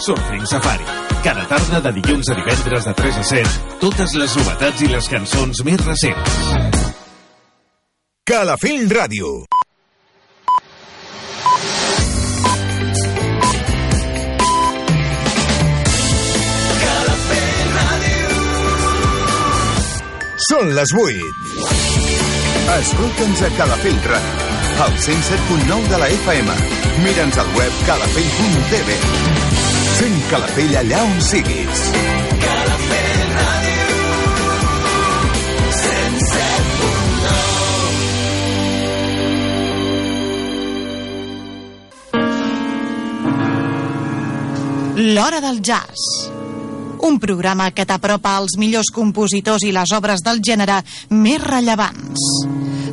Surfing Safari. Cada tarda de dilluns a divendres de 3 a 7, totes les novetats i les cançons més recents. Calafell Ràdio. Són les 8. Escolta'ns a Calafell Ràdio, al 107.9 de la FM. Mira'ns al web calafell.tv. Fem Calafell allà on siguis. Ràdio, 107.9. L'Hora del Jazz un programa que t'apropa als millors compositors i les obres del gènere més rellevants.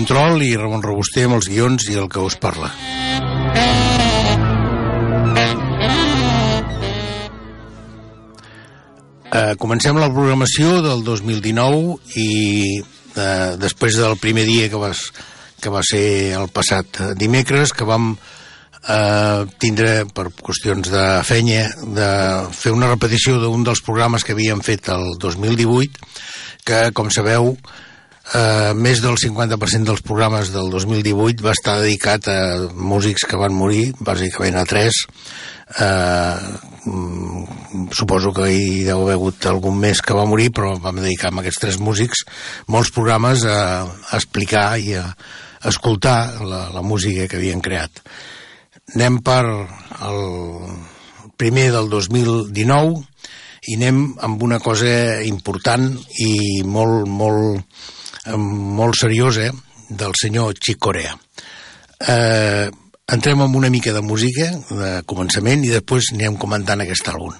Control i Ramon Robuster amb els guions i el que us parla. Uh, comencem la programació del 2019 i uh, després del primer dia que, vas, que va ser el passat dimecres que vam eh, tindre, per qüestions de fenya, de fer una repetició d'un dels programes que havíem fet el 2018, que, com sabeu, eh, més del 50% dels programes del 2018 va estar dedicat a músics que van morir, bàsicament a tres. Eh, suposo que hi deu haver hagut algun més que va morir, però vam dedicar a aquests tres músics molts programes a, a explicar i a, a escoltar la, la música que havien creat. Anem per el primer del 2019 i anem amb una cosa important i molt, molt, molt seriosa del senyor Chick Corea. Eh, entrem amb una mica de música de començament i després anem comentant aquest àlbum.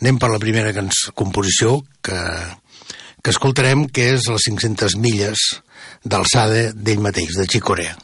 Anem per la primera composició que, que escoltarem, que és les 500 milles d'alçada d'ell mateix, de Chick Corea.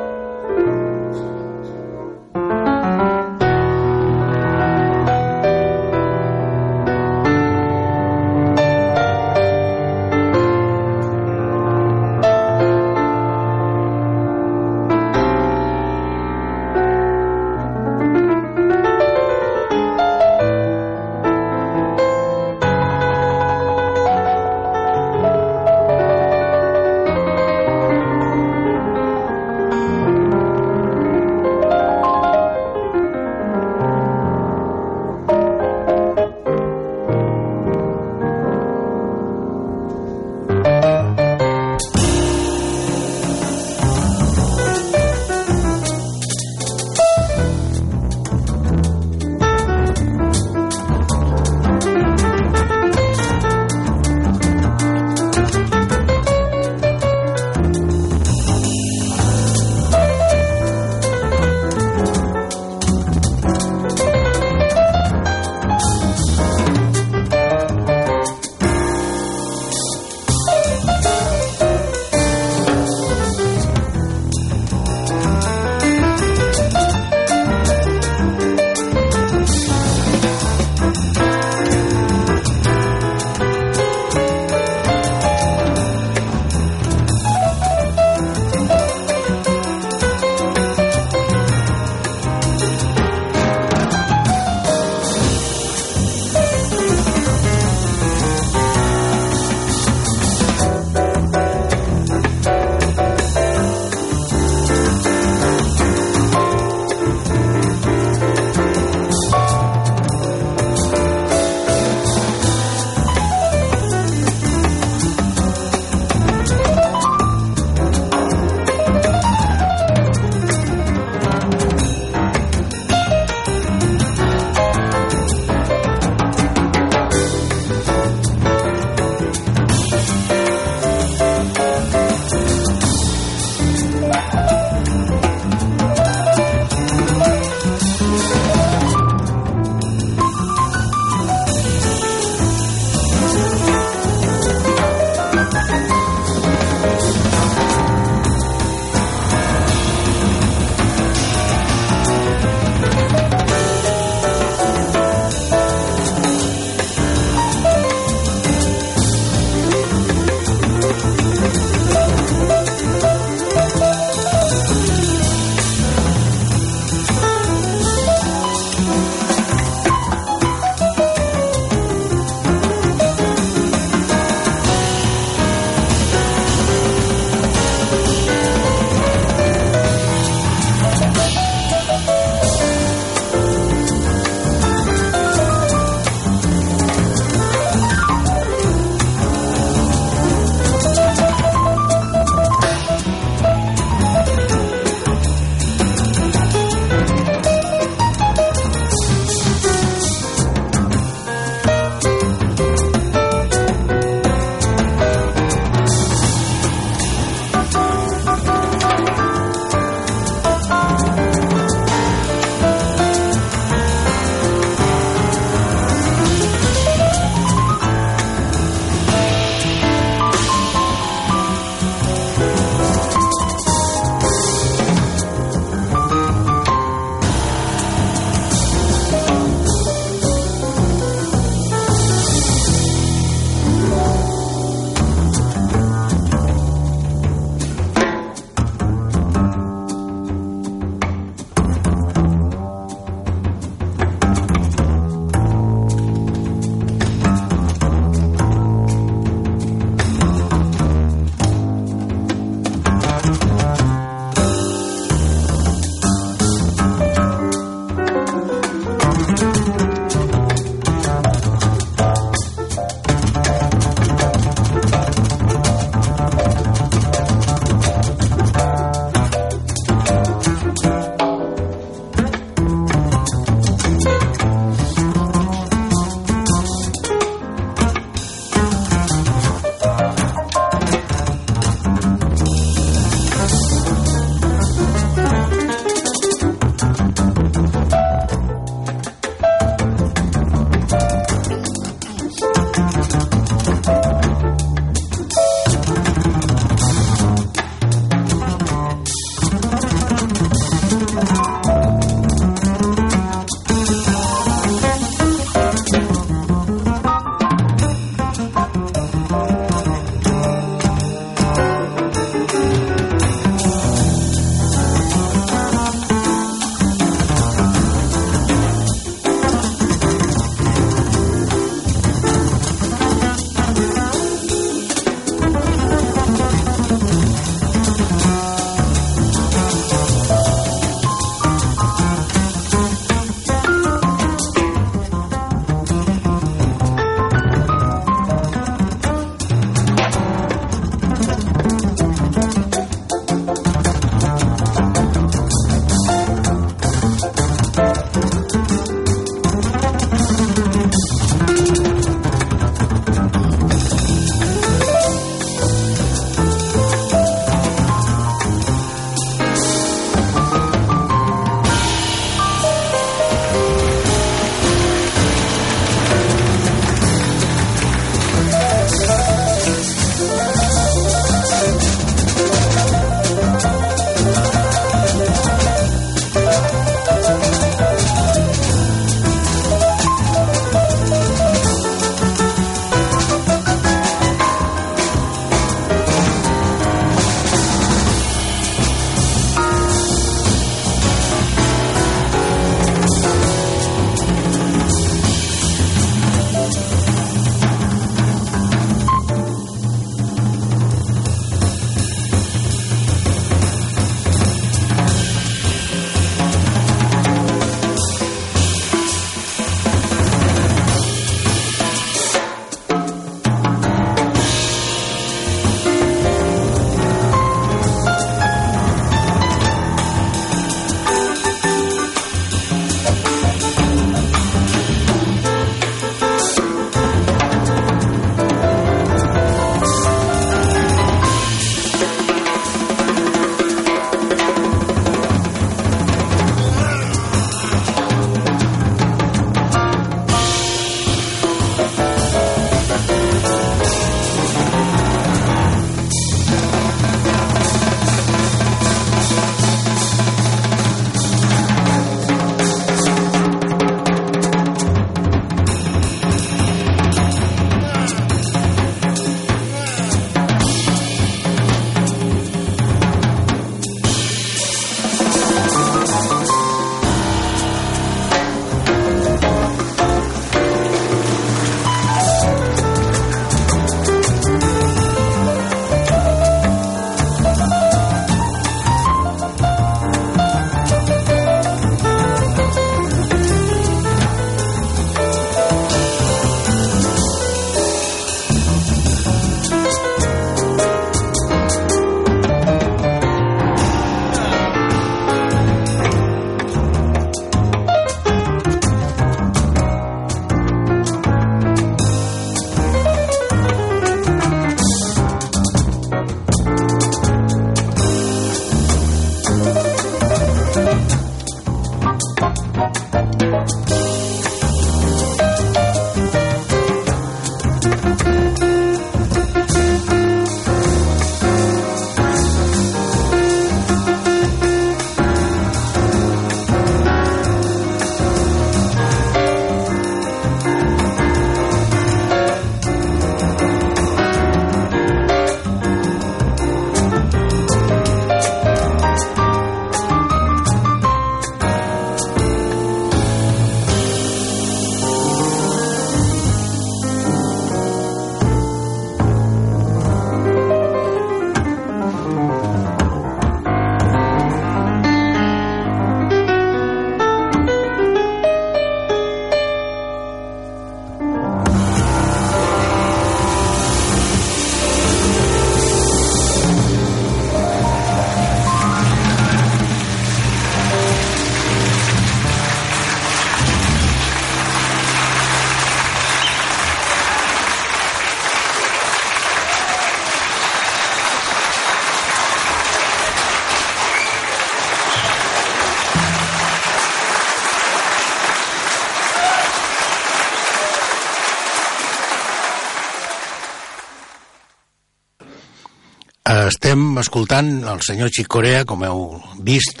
Estem escoltant el senyor Chic Corea, com heu vist,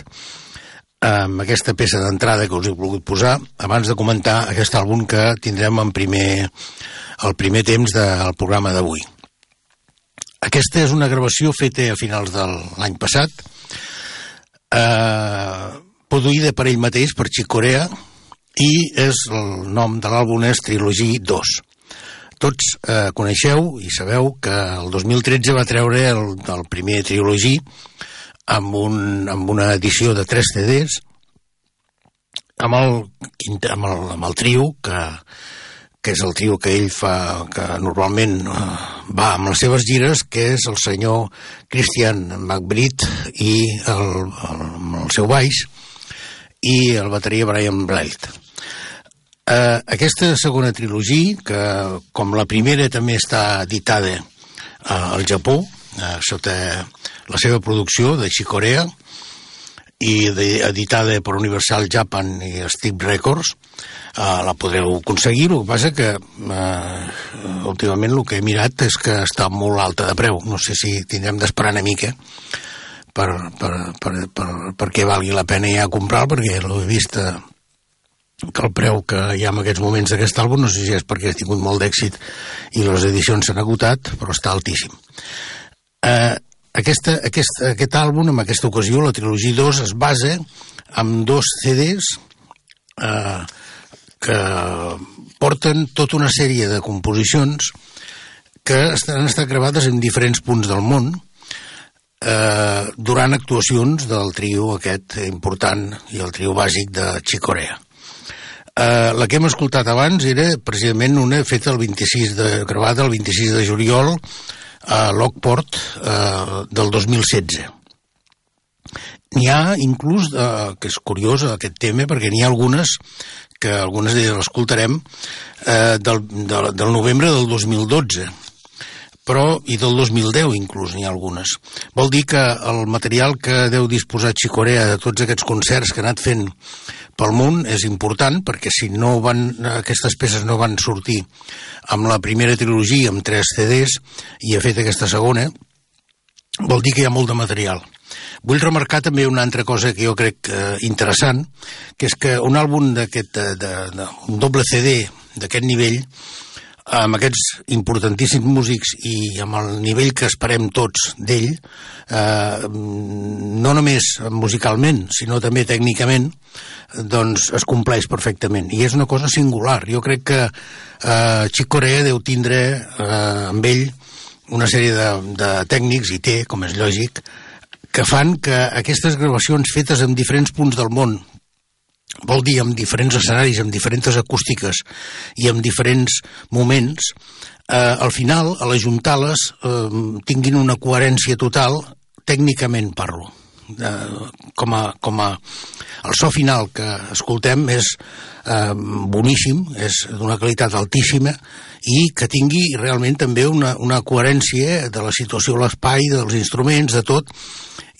amb aquesta peça d'entrada que us he volgut posar, abans de comentar aquest àlbum que tindrem en primer, el primer temps del programa d'avui. Aquesta és una gravació feta a finals de l'any passat, eh, produïda per ell mateix, per Chic Corea, i és el nom de l'àlbum és Trilogy 2. Tots eh, coneixeu i sabeu que el 2013 va treure el, el primer Trilogy amb, un, amb una edició de 3 CDs amb el, amb el, amb el trio que, que és el trio que ell fa, que normalment uh, va amb les seves gires, que és el senyor Christian McBride i el, el, el seu baix i el bateria Brian Blight. Uh, aquesta segona trilogia, que com la primera també està editada uh, al Japó, uh, sota la seva producció de Chicorea, i editada per Universal Japan i Steve Records, uh, la podreu aconseguir, el que passa que uh, últimament el que he mirat és que està molt alta de preu, no sé si tindrem d'esperar una mica per, per, per, per, perquè valgui la pena ja comprar perquè l'he vist uh, que el preu que hi ha en aquests moments d'aquest àlbum, no sé si és perquè ha tingut molt d'èxit i les edicions s'han agotat, però està altíssim. Eh, aquesta, aquest, aquest àlbum, en aquesta ocasió, la trilogia 2, es basa en dos CDs eh, que porten tota una sèrie de composicions que han estat gravades en diferents punts del món eh, durant actuacions del trio aquest important i el trio bàsic de Chicorea. Eh, la que hem escoltat abans era precisament una feta el 26 de, gravada el 26 de juliol a Lockport eh, del 2016. N'hi ha inclús, eh, que és curiós aquest tema, perquè n'hi ha algunes que algunes d'elles l'escoltarem, eh, del, del, del novembre del 2012 però, i del 2010 inclús n'hi ha algunes. Vol dir que el material que deu disposar Xicorea de tots aquests concerts que ha anat fent pel món és important, perquè si no van, aquestes peces no van sortir amb la primera trilogia, amb tres CDs, i ha fet aquesta segona, vol dir que hi ha molt de material. Vull remarcar també una altra cosa que jo crec eh, interessant, que és que un àlbum d'aquest, de, un doble CD d'aquest nivell, amb aquests importantíssims músics i amb el nivell que esperem tots d'ell, eh, no només musicalment, sinó també tècnicament, doncs es compleix perfectament. I és una cosa singular. Jo crec que eh, Chick Corea deu tindre eh, amb ell una sèrie de, de tècnics, i té, com és lògic, que fan que aquestes gravacions fetes en diferents punts del món, vol dir amb diferents escenaris, amb diferents acústiques i amb diferents moments, eh, al final, a l'ajuntar-les, eh, tinguin una coherència total, tècnicament parlo. Eh, com, a, com a el so final que escoltem és eh, boníssim, és d'una qualitat altíssima i que tingui realment també una, una coherència de la situació a l'espai, dels instruments, de tot,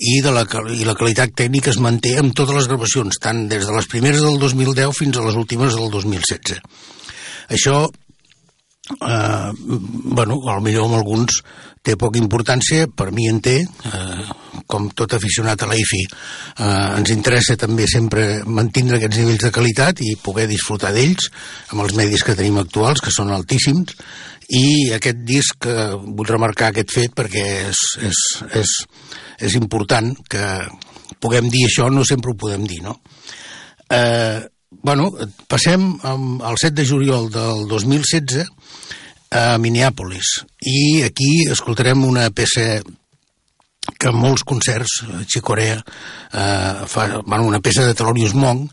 i, de la, i la qualitat tècnica es manté amb totes les gravacions, tant des de les primeres del 2010 fins a les últimes del 2016. Això, eh, bueno, millor amb alguns té poca importància, per mi en té, eh, com tot aficionat a la IFI. Eh, ens interessa també sempre mantindre aquests nivells de qualitat i poder disfrutar d'ells amb els medis que tenim actuals, que són altíssims, i aquest disc, eh, vull remarcar aquest fet perquè és, és, és, és important que puguem dir això, no sempre ho podem dir, no? Eh, bueno, passem al 7 de juliol del 2016 a Minneapolis i aquí escoltarem una peça que molts concerts Xicorea eh, fa bueno, una peça de Thelonious Monk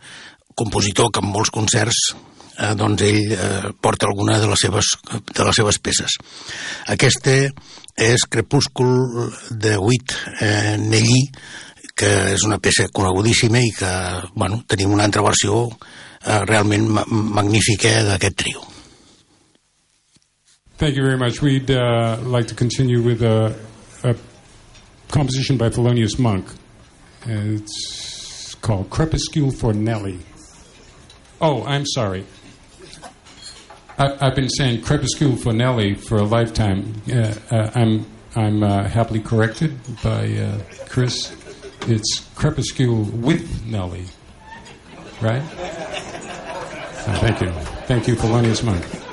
compositor que en molts concerts eh, doncs ell eh, porta alguna de les seves, de les seves peces aquesta és Crepúscul de Huit eh, Nellí, que és una peça conegudíssima i que, bueno, tenim una altra versió eh, realment ma magnífica d'aquest trio. Thank you very much. We'd uh, like to continue with a, a composition by Thelonious Monk. It's called Crepuscule for Nelly. Oh, I'm sorry. I, have been saying crepuscule for Nelly for a lifetime. Uh, uh, I'm I'm uh, happily corrected by uh, Chris. It's Crepuscule with Nelly, right? So thank you. Thank you, Thelonious Monk.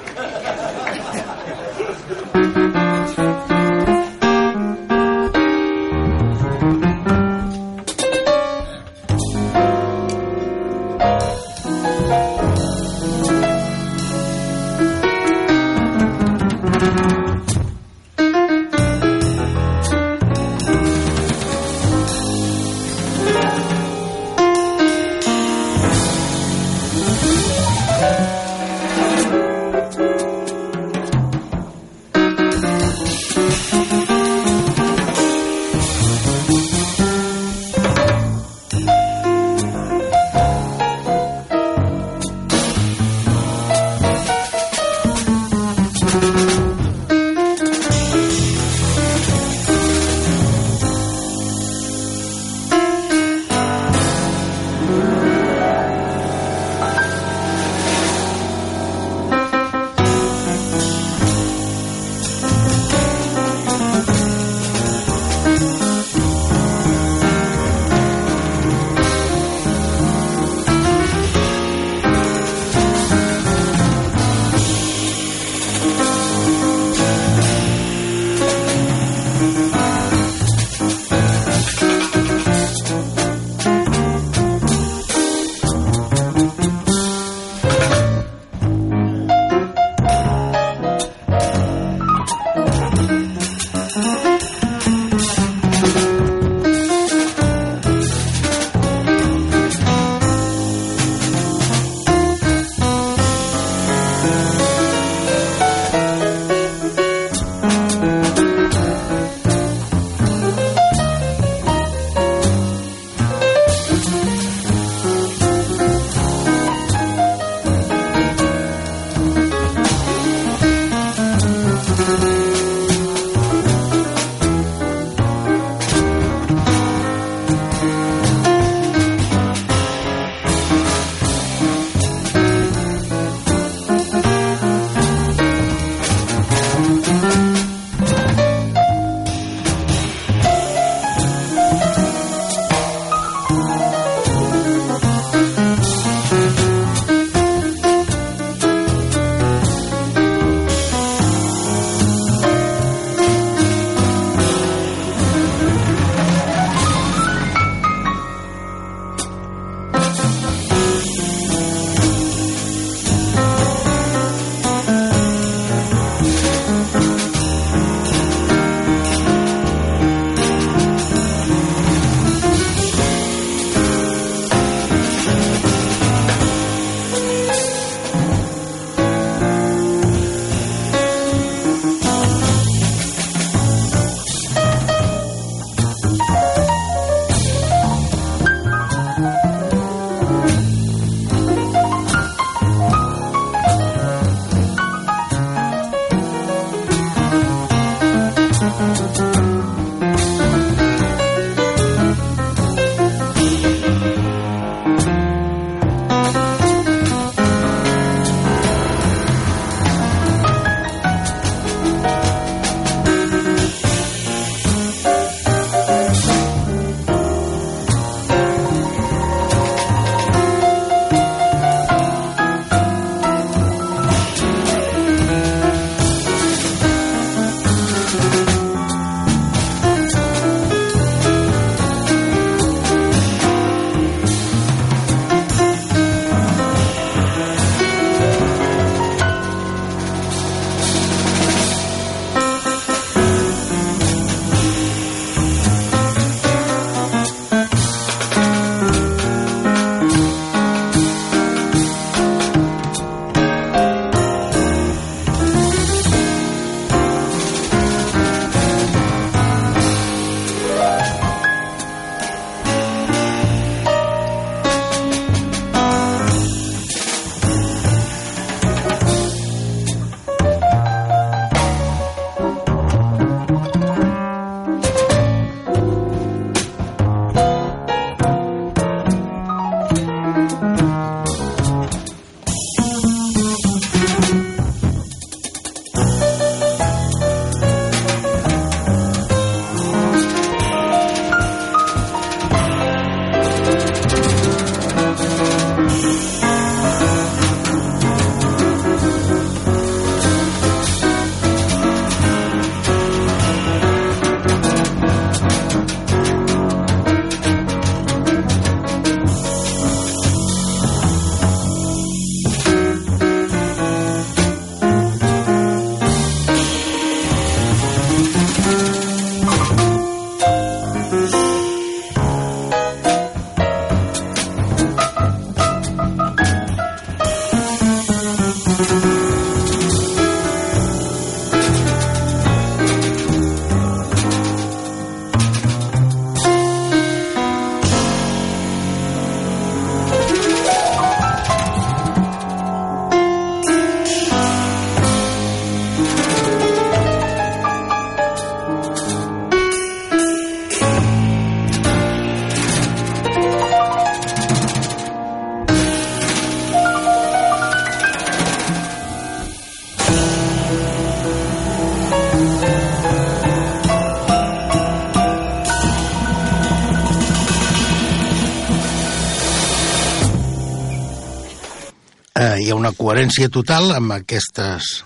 Una coherència total amb aquestes...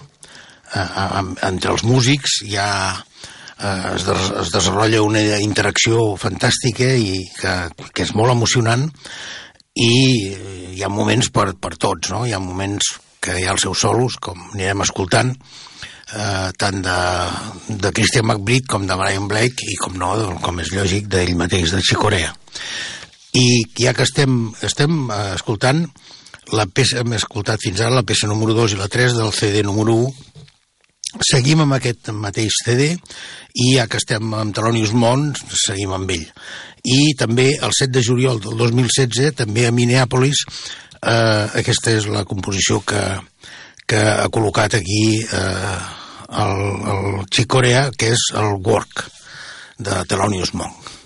Eh, entre els músics hi ha eh, es, des, es desenvolupa una interacció fantàstica i que, que és molt emocionant i hi ha moments per, per tots, no? Hi ha moments que hi ha els seus solos, com anirem escoltant, eh, tant de, de Christian McBride com de Brian Blake i com no, com és lògic, d'ell mateix, de Chicorea. I ja que estem, estem eh, escoltant la peça, hem escoltat fins ara la peça número 2 i la 3 del CD número 1, seguim amb aquest mateix CD i ja que estem amb Telonius Mons, seguim amb ell. I també el 7 de juliol del 2016, també a Minneapolis, eh, aquesta és la composició que, que ha col·locat aquí eh, el, el Chick Corea, que és el Work de Thelonious Monk.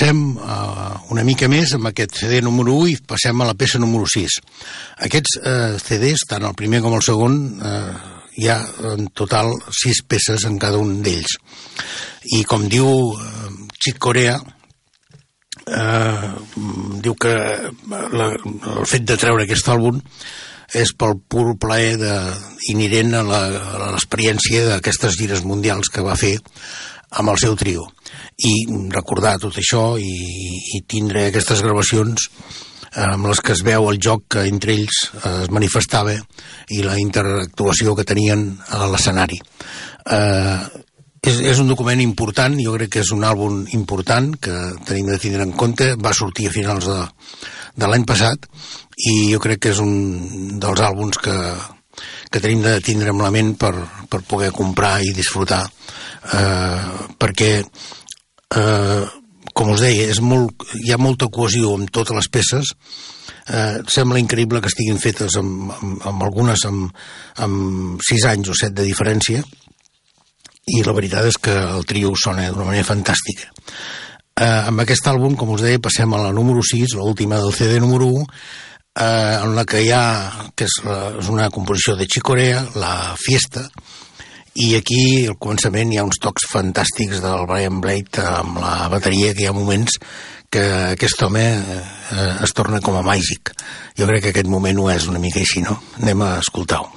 Avancem uh, una mica més amb aquest CD número 1 i passem a la peça número 6. Aquests uh, CDs, tant el primer com el segon, uh, hi ha en total 6 peces en cada un d'ells. I com diu uh, Chick Corea, uh, diu que la, el fet de treure aquest àlbum és pel pur plaer de, inherent a l'experiència d'aquestes gires mundials que va fer amb el seu trio i recordar tot això i, i tindre aquestes gravacions eh, amb les que es veu el joc que entre ells eh, es manifestava i la interactuació que tenien a l'escenari. Eh, és, és un document important, jo crec que és un àlbum important que tenim de tindre en compte, va sortir a finals de, de l'any passat i jo crec que és un dels àlbums que, que tenim de tindre en la ment per, per poder comprar i disfrutar eh, perquè eh, com us deia, és molt, hi ha molta cohesió amb totes les peces, eh, sembla increïble que estiguin fetes amb, amb, amb algunes amb, amb 6 anys o 7 de diferència, i la veritat és que el trio sona d'una manera fantàstica. Eh, amb aquest àlbum, com us deia, passem a la número 6, l'última del CD número 1, eh, en la que hi ha, que és, la, és una composició de Chicorea, la Fiesta, i aquí al començament hi ha uns tocs fantàstics del Brian Blade amb la bateria que hi ha moments que aquest home eh, es torna com a màgic jo crec que aquest moment ho és una mica així no? anem a escoltar-ho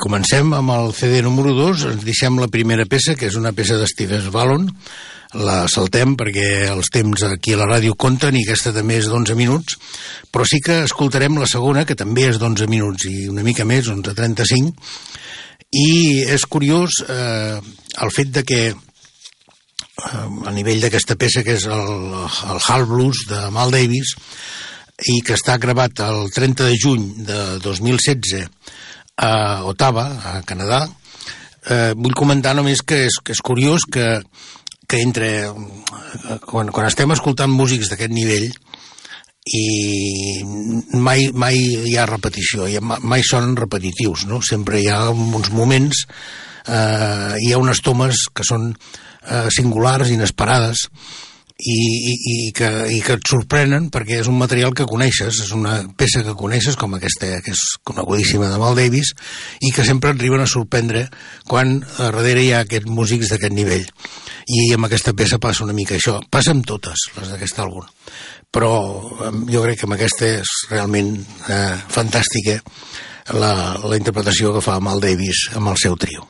comencem amb el CD número 2, ens deixem la primera peça, que és una peça d'Steven Ballon, la saltem perquè els temps aquí a la ràdio compten i aquesta també és d'11 minuts, però sí que escoltarem la segona, que també és d'11 minuts i una mica més, 11.35, i és curiós eh, el fet de que eh, a nivell d'aquesta peça que és el, el Hall Blues de Mal Davis i que està gravat el 30 de juny de 2016 a Ottawa, a Canadà, eh, vull comentar només que és, que és curiós que, que entre... Quan, quan estem escoltant músics d'aquest nivell i mai, mai hi ha repetició, mai sonen repetitius, no? Sempre hi ha uns moments, eh, hi ha unes tomes que són eh, singulars, inesperades, i, i, i, que, i que et sorprenen perquè és un material que coneixes, és una peça que coneixes com aquesta que és conegudíssima de Mal Davis i que sempre et arriben a sorprendre quan a darrere hi ha aquests músics d'aquest nivell. I amb aquesta peça passa una mica això. Passa amb totes les d'aquest àlbum però jo crec que amb aquesta és realment eh, fantàstica la, la interpretació que fa Mal Davis amb el seu trio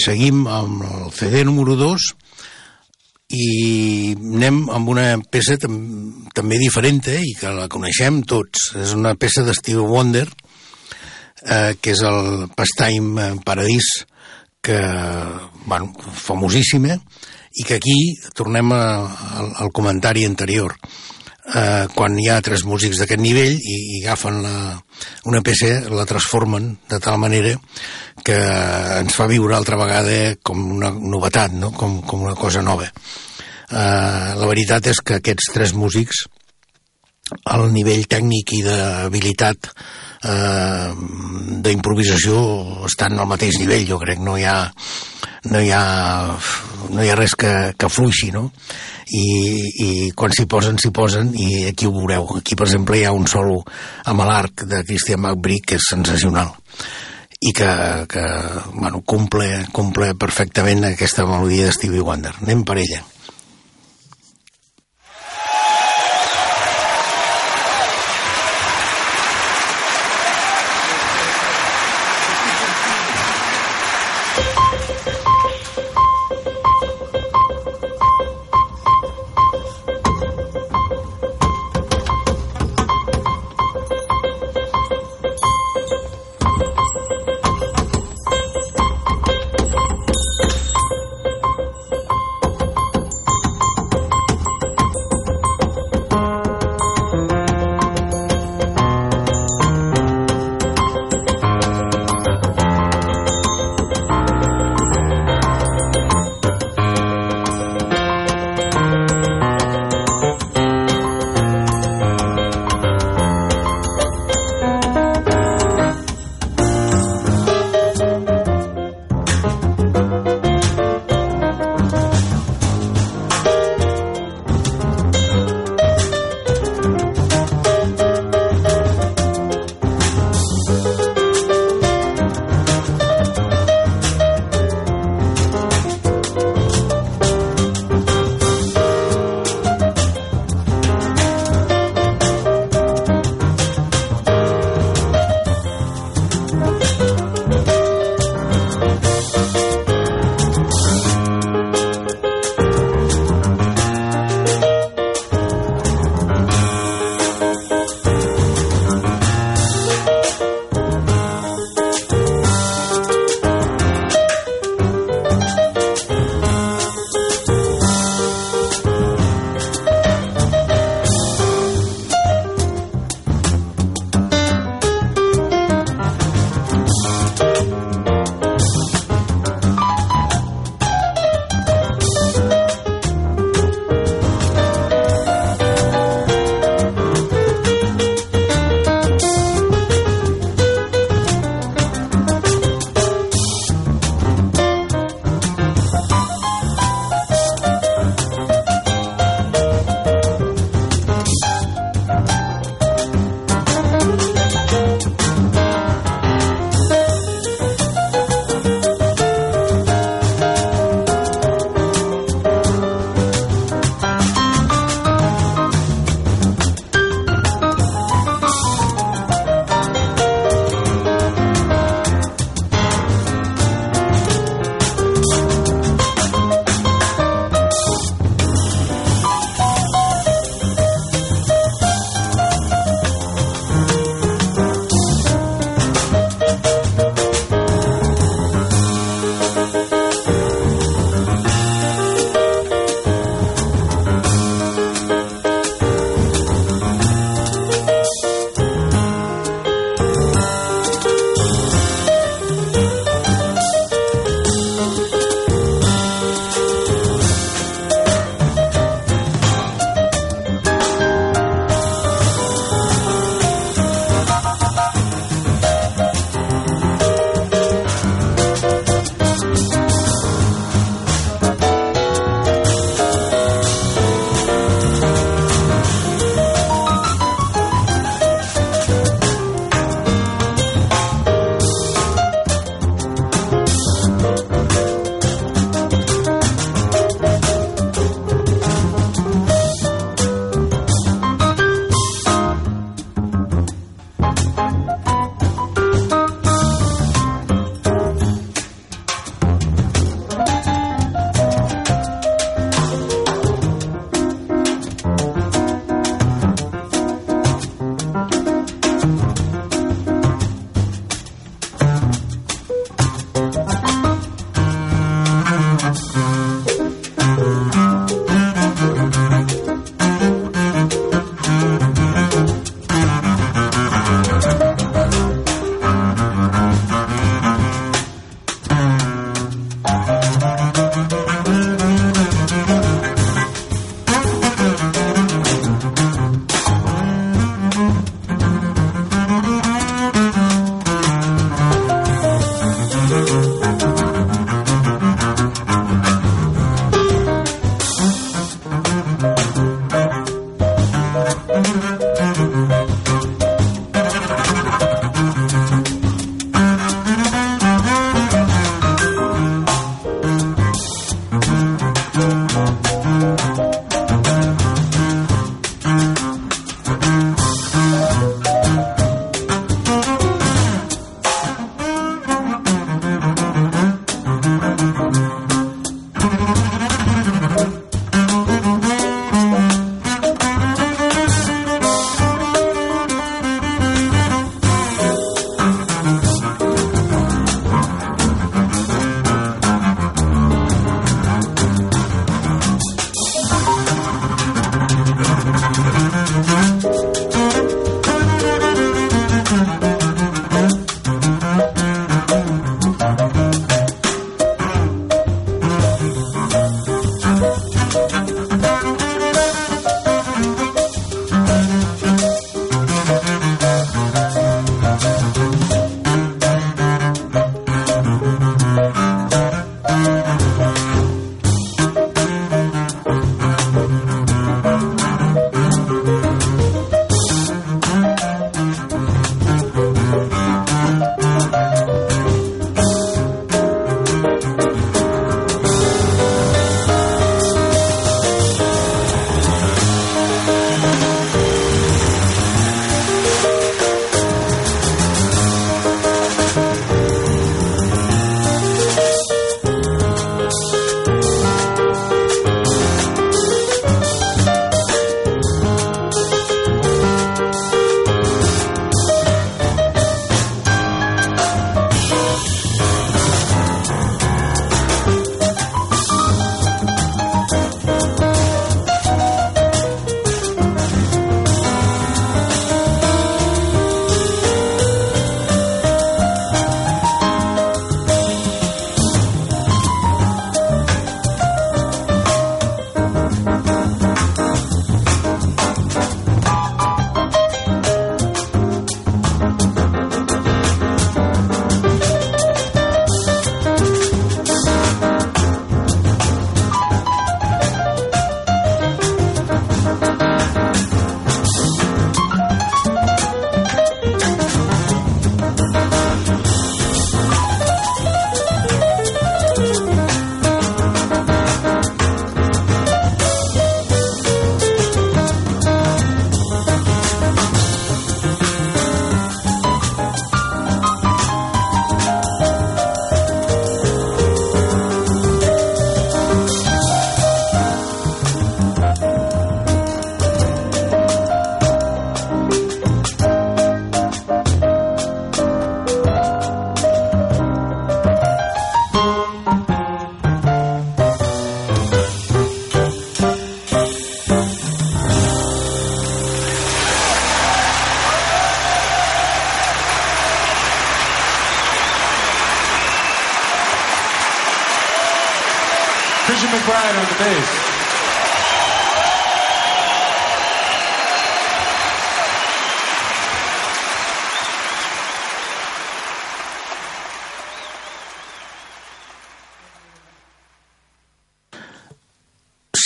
seguim amb el CD número 2 i anem amb una peça tam també diferent eh, i que la coneixem tots. És una peça d'Steve Wonder eh, que és el Pastime Paradís que, bueno, famosíssima i que aquí tornem a, al, al comentari anterior eh, quan hi ha tres músics d'aquest nivell i, i agafen la, una peça, la transformen de tal manera que ens fa viure altra vegada com una novetat, no? com, com una cosa nova. Eh, la veritat és que aquests tres músics, al nivell tècnic i d'habilitat eh, d'improvisació estan al mateix nivell, jo crec, no hi ha, no hi ha, no hi ha res que, que fluixi, no? I, i quan s'hi posen, s'hi posen, i aquí ho veureu. Aquí, per exemple, hi ha un solo amb l'arc de Christian McBride que és sensacional i que, que bueno, cumple, cumple perfectament aquesta melodia de Stevie Wonder. Anem per ella.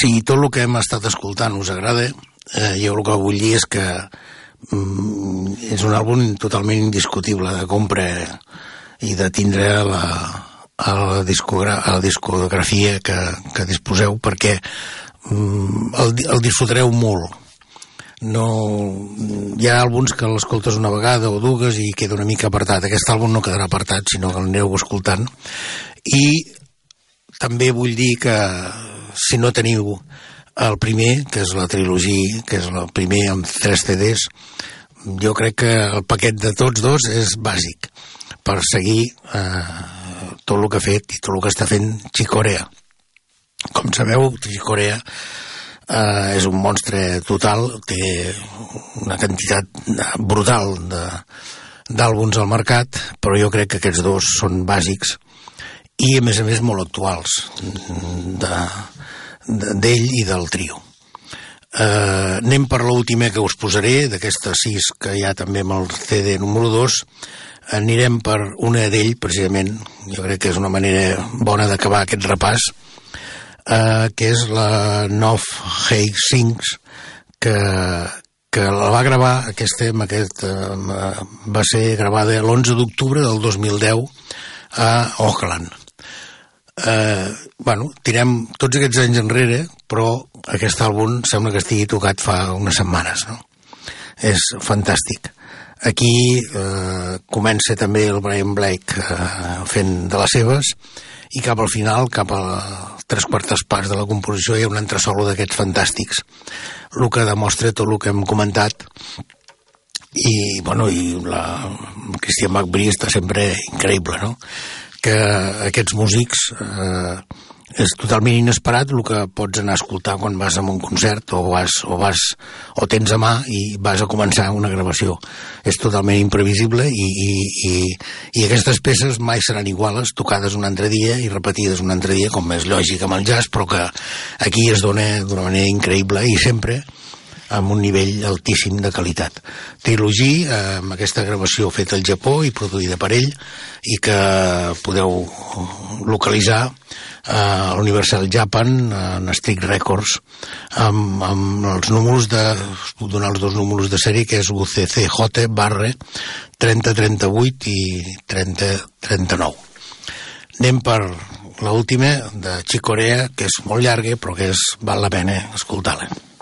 Si tot el que hem estat escoltant us agrada, eh, jo el que vull dir és que mm, és un àlbum totalment indiscutible de compra i de tindre la, a la, discogra la discografia que, que disposeu perquè mm, el, el disfrutareu molt no, hi ha àlbums que l'escoltes una vegada o dues i queda una mica apartat. Aquest àlbum no quedarà apartat, sinó que l'aneu escoltant. I també vull dir que si no teniu el primer, que és la trilogia, que és el primer amb tres CDs, jo crec que el paquet de tots dos és bàsic per seguir eh, tot el que ha fet i tot el que està fent Chicorea. Com sabeu, Chicorea eh, és un monstre total, té una quantitat brutal d'àlbums al mercat, però jo crec que aquests dos són bàsics i a més a més molt actuals de, d'ell i del trio. Uh, anem per l'última que us posaré, d'aquestes sis que hi ha també amb el CD número 2, anirem per una d'ell, precisament, jo crec que és una manera bona d'acabar aquest repàs, uh, que és la Nov Hey Sings, que, que la va gravar, aquesta, aquest, uh, va ser gravada l'11 d'octubre del 2010 a Auckland eh, bueno, tirem tots aquests anys enrere, però aquest àlbum sembla que estigui tocat fa unes setmanes, no? És fantàstic. Aquí eh, comença també el Brian Blake eh, fent de les seves i cap al final, cap a tres quartes parts de la composició, hi ha un entresolo d'aquests fantàstics. El que demostra tot el que hem comentat i, bueno, i la Christian McBride està sempre increïble, no? Que aquests músics eh, és totalment inesperat el que pots anar a escoltar quan vas a un concert o vas, o vas o tens a mà i vas a començar una gravació. És totalment imprevisible i, i, i, i aquestes peces mai seran iguales tocades un altre dia i repetides un altre dia com és lògic amb el jazz però que aquí es dona d'una manera increïble i sempre amb un nivell altíssim de qualitat. Trilogy, eh, amb aquesta gravació feta al Japó i produïda per ell, i que podeu localitzar a l'Universal Japan, en Strict Records, amb, amb els números de... puc donar els dos números de sèrie, que és UCCJ barre 3038 i 3039. Anem per l'última de Chicorea, que és molt llarga, però que és, val la pena escoltar-la.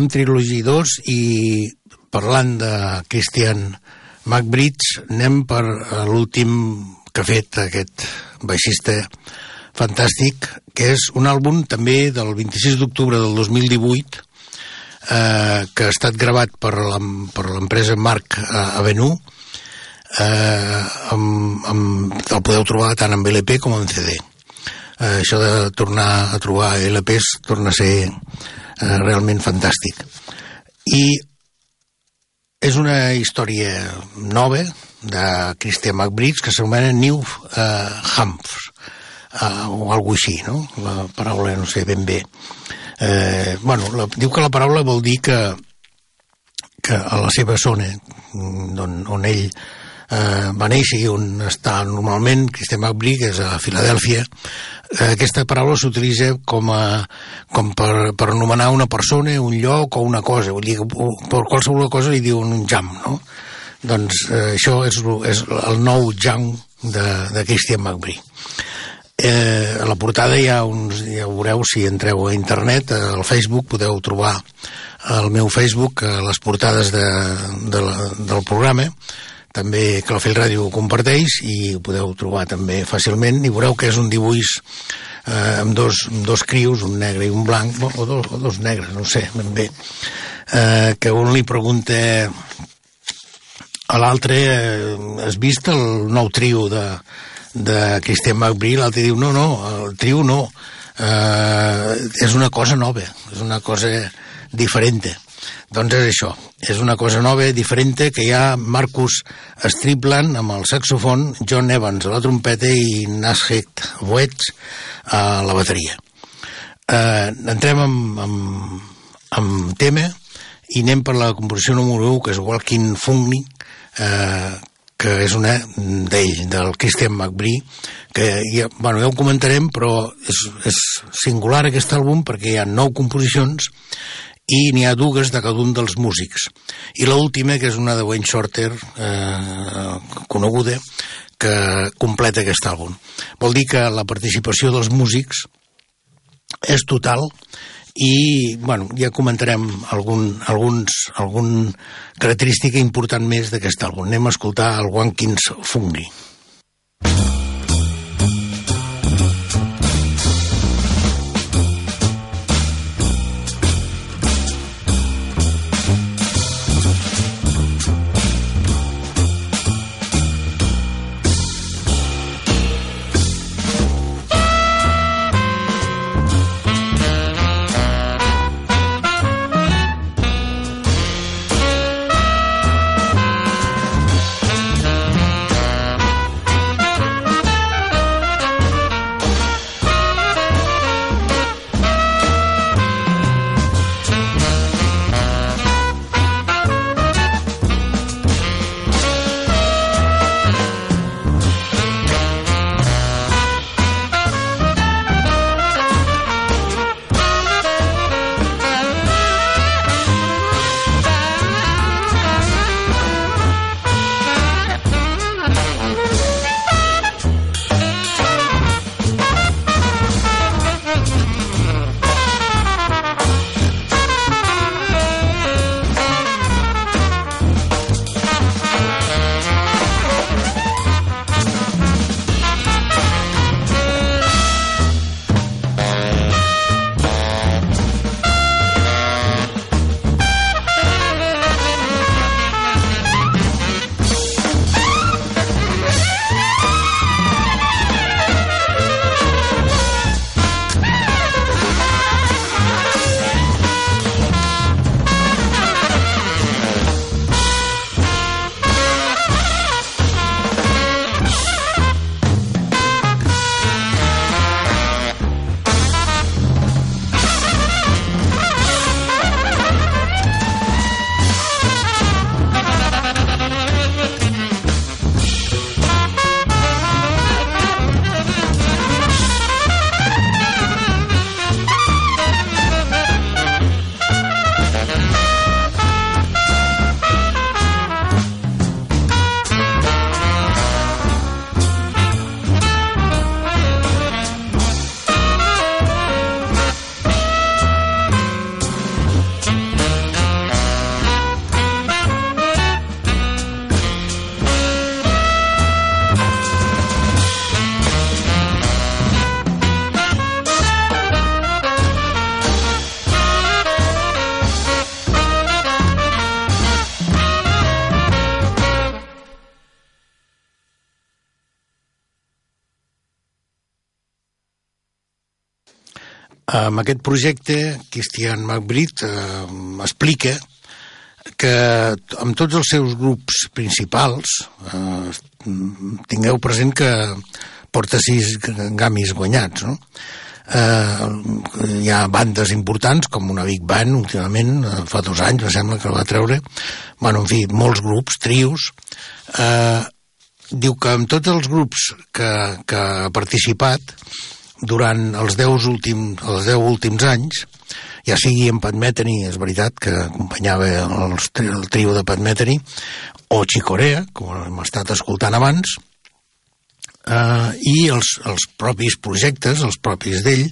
Deixem Trilogy 2 i parlant de Christian McBridge anem per l'últim que ha fet aquest baixista fantàstic, que és un àlbum també del 26 d'octubre del 2018 eh, que ha estat gravat per l'empresa Marc eh, Avenue eh, amb, amb, el podeu trobar tant en LP com en CD eh, això de tornar a trobar LPs torna a ser eh, realment fantàstic i és una història nova de Christian McBride que s'anomena New uh, Humps uh, o alguna així, no? La paraula no sé ben bé. Eh, bueno, la, diu que la paraula vol dir que, que a la seva zona on, on ell eh, va néixer i on està normalment Christian McBride, que és a Filadèlfia, eh, aquesta paraula s'utilitza com, a, com per, per anomenar una persona, un lloc o una cosa, vull dir, per qualsevol cosa li diuen un jam, no? Doncs eh, això és, és el nou jam de, de Christian McBride. Eh, a la portada hi ha uns, ja ho veureu si entreu a internet, al Facebook podeu trobar al meu Facebook les portades de, de la, del programa també que la Fel Ràdio comparteix i ho podeu trobar també fàcilment. I veureu que és un dibuix eh, amb, dos, amb dos crius, un negre i un blanc o dos, o dos negres, no sé ben bé. Eh, que un li pregunta a l'altre eh, has vist el nou trio de, de Christian McBride? L'altre diu no, no, el trio no. Eh, és una cosa nova és una cosa diferent doncs és això, és una cosa nova, diferent, que hi ha Marcus Stripland amb el saxofon, John Evans a la trompeta i Nashet Boetz a la bateria. Eh, entrem amb, amb, amb tema i anem per la composició número 1, que és Walking Funny, eh, que és una d'ell, del Christian McBride, que ja, bueno, ja ho comentarem, però és, és singular aquest àlbum perquè hi ha nou composicions i n'hi ha dues de cada un dels músics. I l'última, que és una de Wayne Shorter, eh, coneguda, que completa aquest àlbum. Vol dir que la participació dels músics és total i bueno, ja comentarem algun, alguns, algun característica important més d'aquest àlbum. Anem a escoltar el Wankins Fungi. Amb aquest projecte, Christian McBride eh, explica que amb tots els seus grups principals, eh, tingueu present que porta sis gamis guanyats, no? Eh, hi ha bandes importants com una Big Band últimament, eh, fa dos anys me sembla que el va treure bueno, en fi, molts grups, trios eh, diu que amb tots els grups que, que ha participat durant els 10 últims, els 10 últims anys ja sigui en Pat Metheny, és veritat que acompanyava el, el trio de Pat Metheny o Chicorea, com hem estat escoltant abans eh, i els, els propis projectes, els propis d'ell,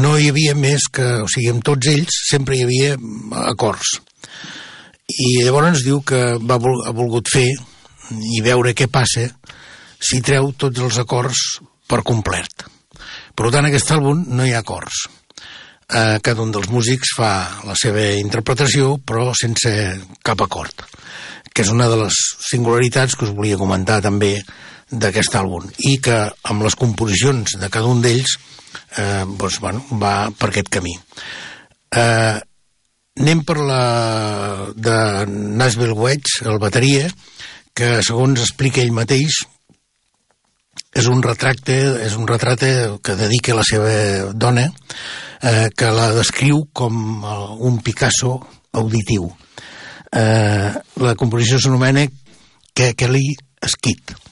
no hi havia més que, o sigui, amb tots ells sempre hi havia acords. I llavors diu que va, ha volgut fer i veure què passa si treu tots els acords per complet. Per tant, aquest àlbum no hi ha acords. Eh, cada un dels músics fa la seva interpretació, però sense cap acord que és una de les singularitats que us volia comentar també d'aquest àlbum i que amb les composicions de cada un d'ells eh, doncs, bueno, va per aquest camí eh, anem per la de Nashville Wedge el bateria que segons explica ell mateix és un retracte és un retracte que dedica la seva dona eh, que la descriu com eh, un Picasso auditiu eh, la composició s'anomena Kelly Skid.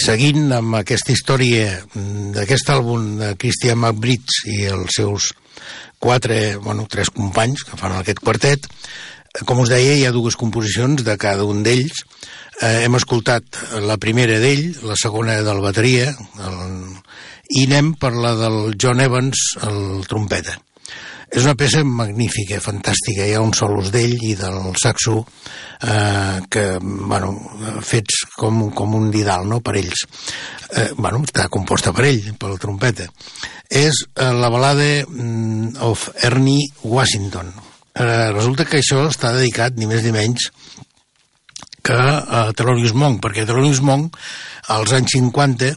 Seguint amb aquesta història d'aquest àlbum de Christian McBride i els seus quatre, bueno, tres companys que fan aquest quartet, com us deia, hi ha dues composicions de cada un d'ells. Eh, hem escoltat la primera d'ell, la segona del bateria, el, i anem per la del John Evans, el trompeta. És una peça magnífica, fantàstica. Hi ha uns solos d'ell i del saxo eh, que, bueno, fets com, com un didal, no?, per ells. Eh, bueno, està composta per ell, per la trompeta. És eh, la balada mm, of Ernie Washington. Eh, resulta que això està dedicat, ni més ni menys, que a Thelonious Monk, perquè Thelonious Monk, als anys 50,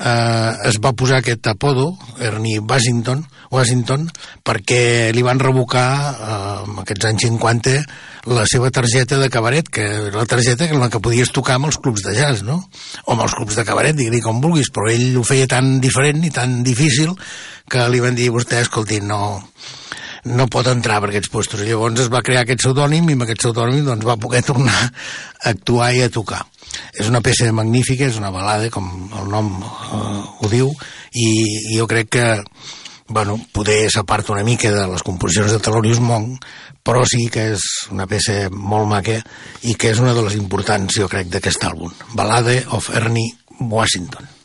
eh, es va posar aquest apodo, Ernie Washington, Washington perquè li van revocar eh, en aquests anys 50 la seva targeta de cabaret, que la targeta que la que podies tocar amb els clubs de jazz, no? O amb els clubs de cabaret, digui com vulguis, però ell ho feia tan diferent i tan difícil que li van dir vostè, escolti, no, no pot entrar per aquests puestos. I llavors es va crear aquest pseudònim i amb aquest pseudònim doncs, va poder tornar a actuar i a tocar. És una peça magnífica, és una balada, com el nom eh, ho diu, i, i jo crec que bueno, poder s'aparta una mica de les composicions de Thelonious Monk, però sí que és una peça molt maca i que és una de les importants, jo crec, d'aquest àlbum. Ballade of Ernie Washington.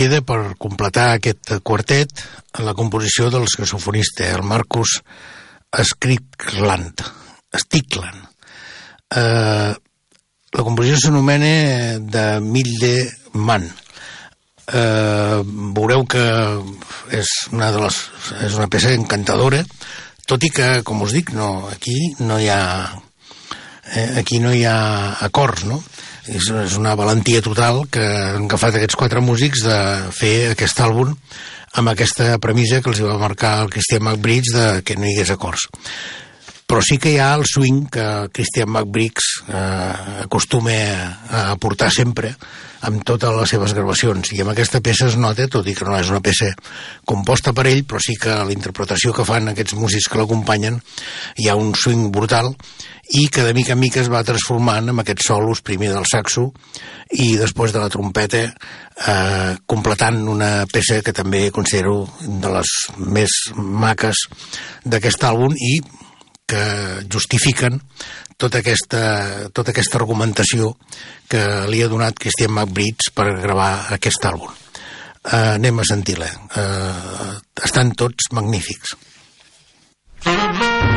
Queda per completar aquest quartet la composició del saxofonista, el Marcus Skrikland. Stikland. Eh, la composició s'anomena de Milde Man. Eh, veureu que és una, de les, és una peça encantadora, tot i que, com us dic, no, aquí no hi ha eh, aquí no hi ha acords, no? És, és una valentia total que han agafat aquests quatre músics de fer aquest àlbum amb aquesta premissa que els va marcar el Christian McBride de que no hi hagués acords però sí que hi ha el swing que Christian McBriggs eh, acostuma a, portar sempre amb totes les seves gravacions. I amb aquesta peça es nota, tot i que no és una peça composta per ell, però sí que la interpretació que fan aquests músics que l'acompanyen hi ha un swing brutal i que de mica en mica es va transformant amb aquests solos, primer del saxo i després de la trompeta eh, completant una peça que també considero de les més maques d'aquest àlbum i que justifiquen tota aquesta, tota aquesta argumentació que li ha donat Christian McBride per gravar aquest àlbum. Uh, anem a sentir-la. Uh, estan tots magnífics. per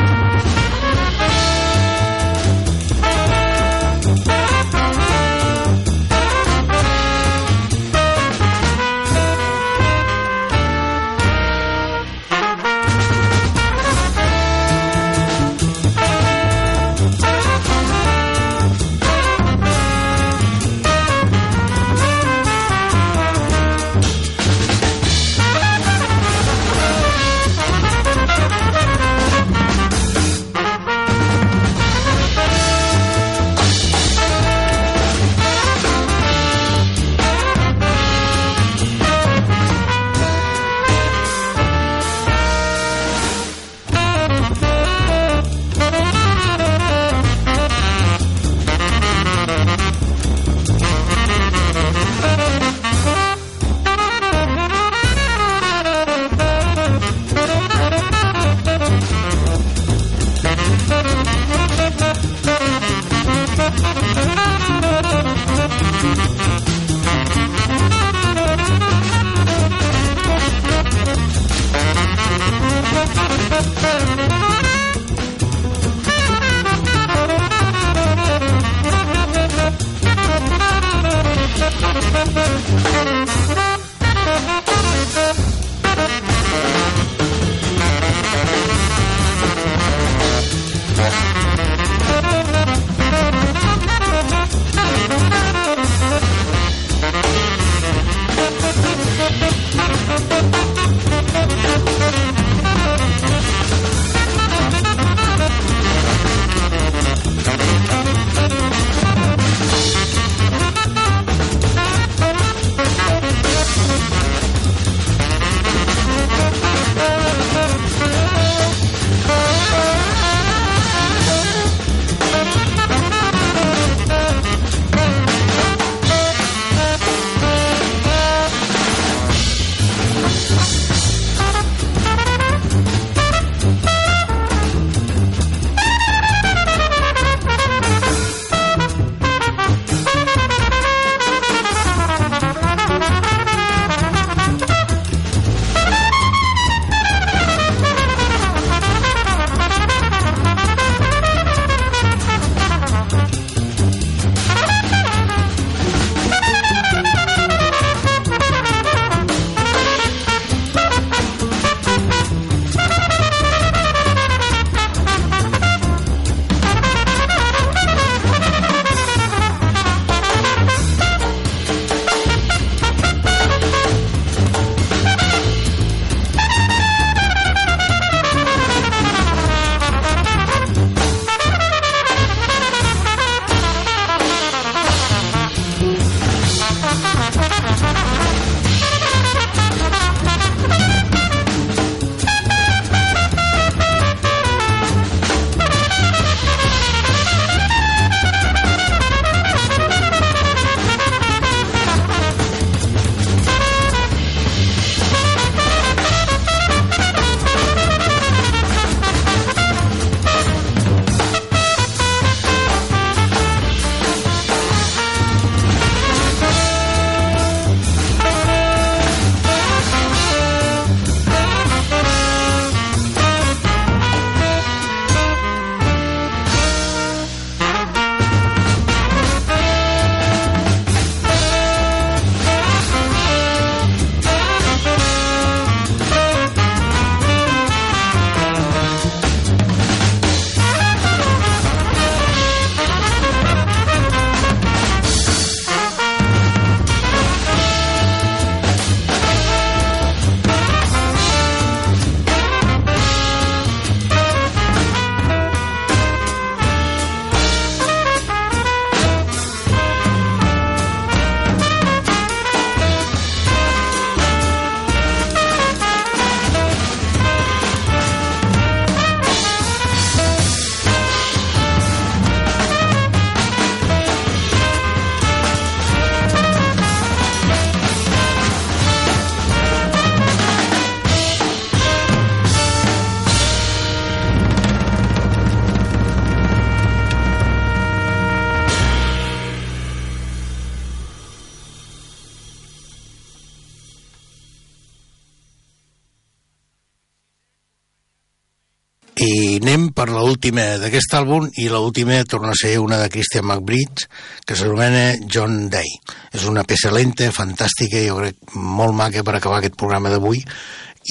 l'última d'aquest àlbum i l'última torna a ser una de Christian McBride que s'anomena John Day. És una peça lenta, fantàstica, jo crec molt maca per acabar aquest programa d'avui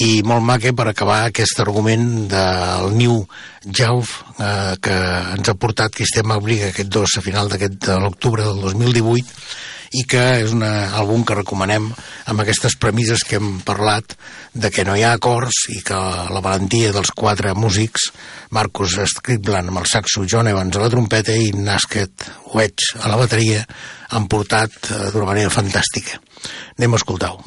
i molt maca per acabar aquest argument del New Jauf eh, que ens ha portat Cristian Mabriga aquest dos a final d'aquest de l'octubre del 2018 i que és un àlbum que recomanem amb aquestes premisses que hem parlat de que no hi ha acords i que la valentia dels quatre músics Marcus Scribland amb el saxo, John Evans a la trompeta i Nasket Wedge a la bateria han portat eh, d'una manera fantàstica. Anem a escoltar-ho.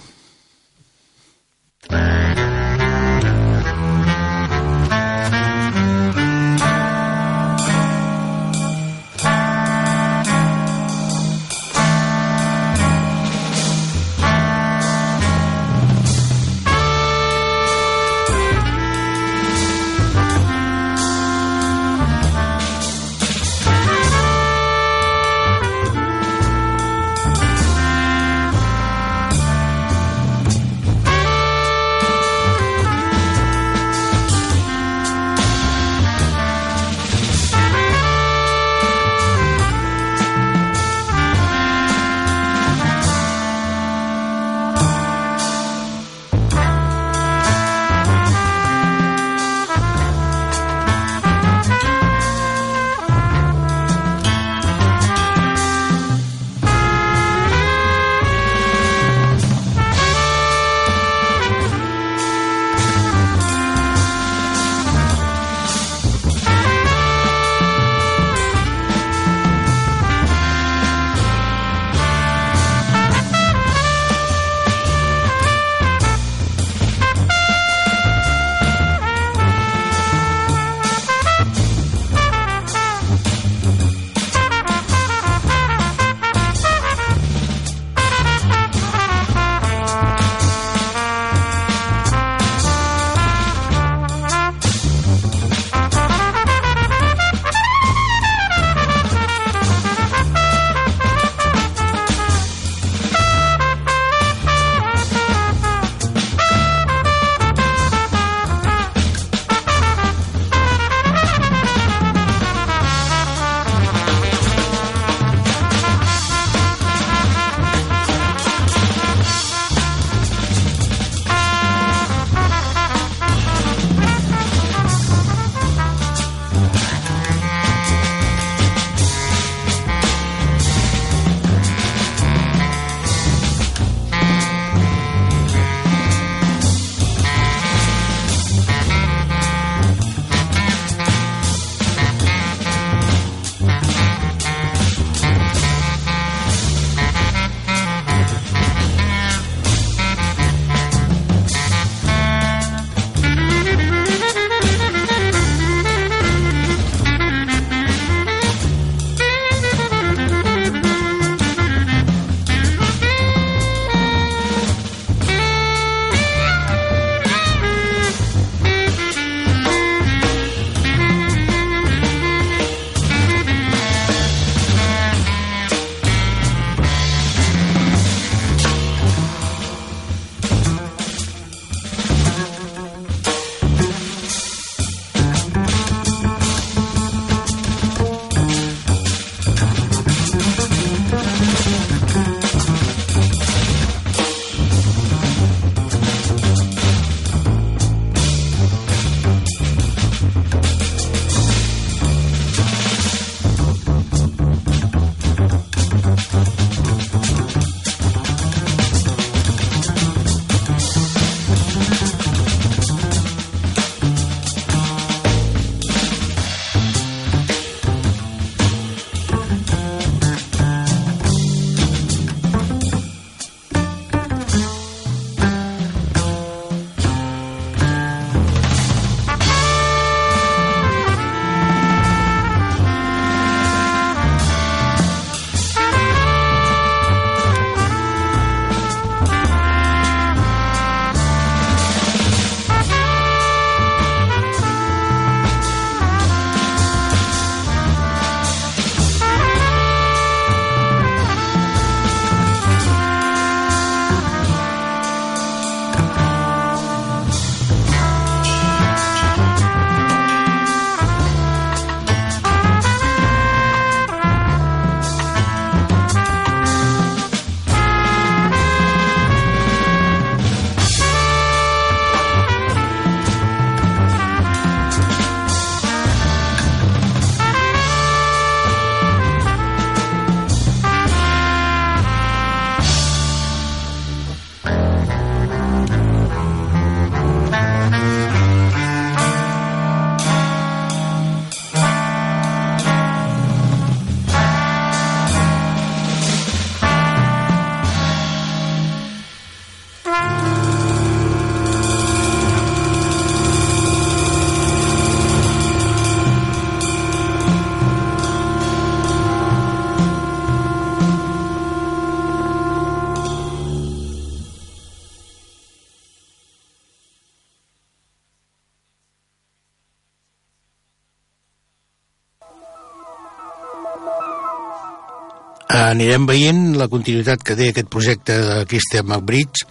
Anirem veient la continuïtat que té aquest projecte de Christian McBridge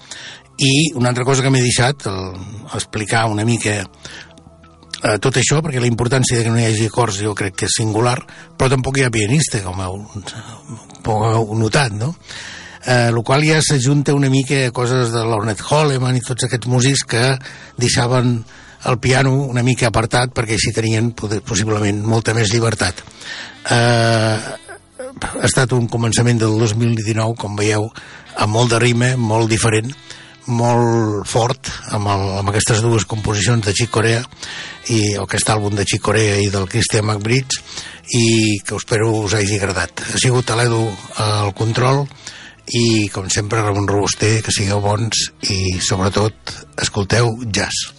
i una altra cosa que m'he deixat el, explicar una mica eh, tot això, perquè la importància de que no hi hagi acords jo crec que és singular, però tampoc hi ha pianista, com heu, heu notat, no? Eh, el qual ja s'ajunta una mica a coses de l'Ornette Holleman i tots aquests músics que deixaven el piano una mica apartat perquè així tenien possiblement molta més llibertat. Eh, ha estat un començament del 2019, com veieu, amb molt de rime, molt diferent, molt fort amb, el, amb aquestes dues composicions de Chick Corea i aquest àlbum de Chick Corea i del Christian McBridge i que espero us hagi agradat. Ha sigut a l'Edu al control i com sempre Ramon Robuster que sigueu bons i sobretot escolteu jazz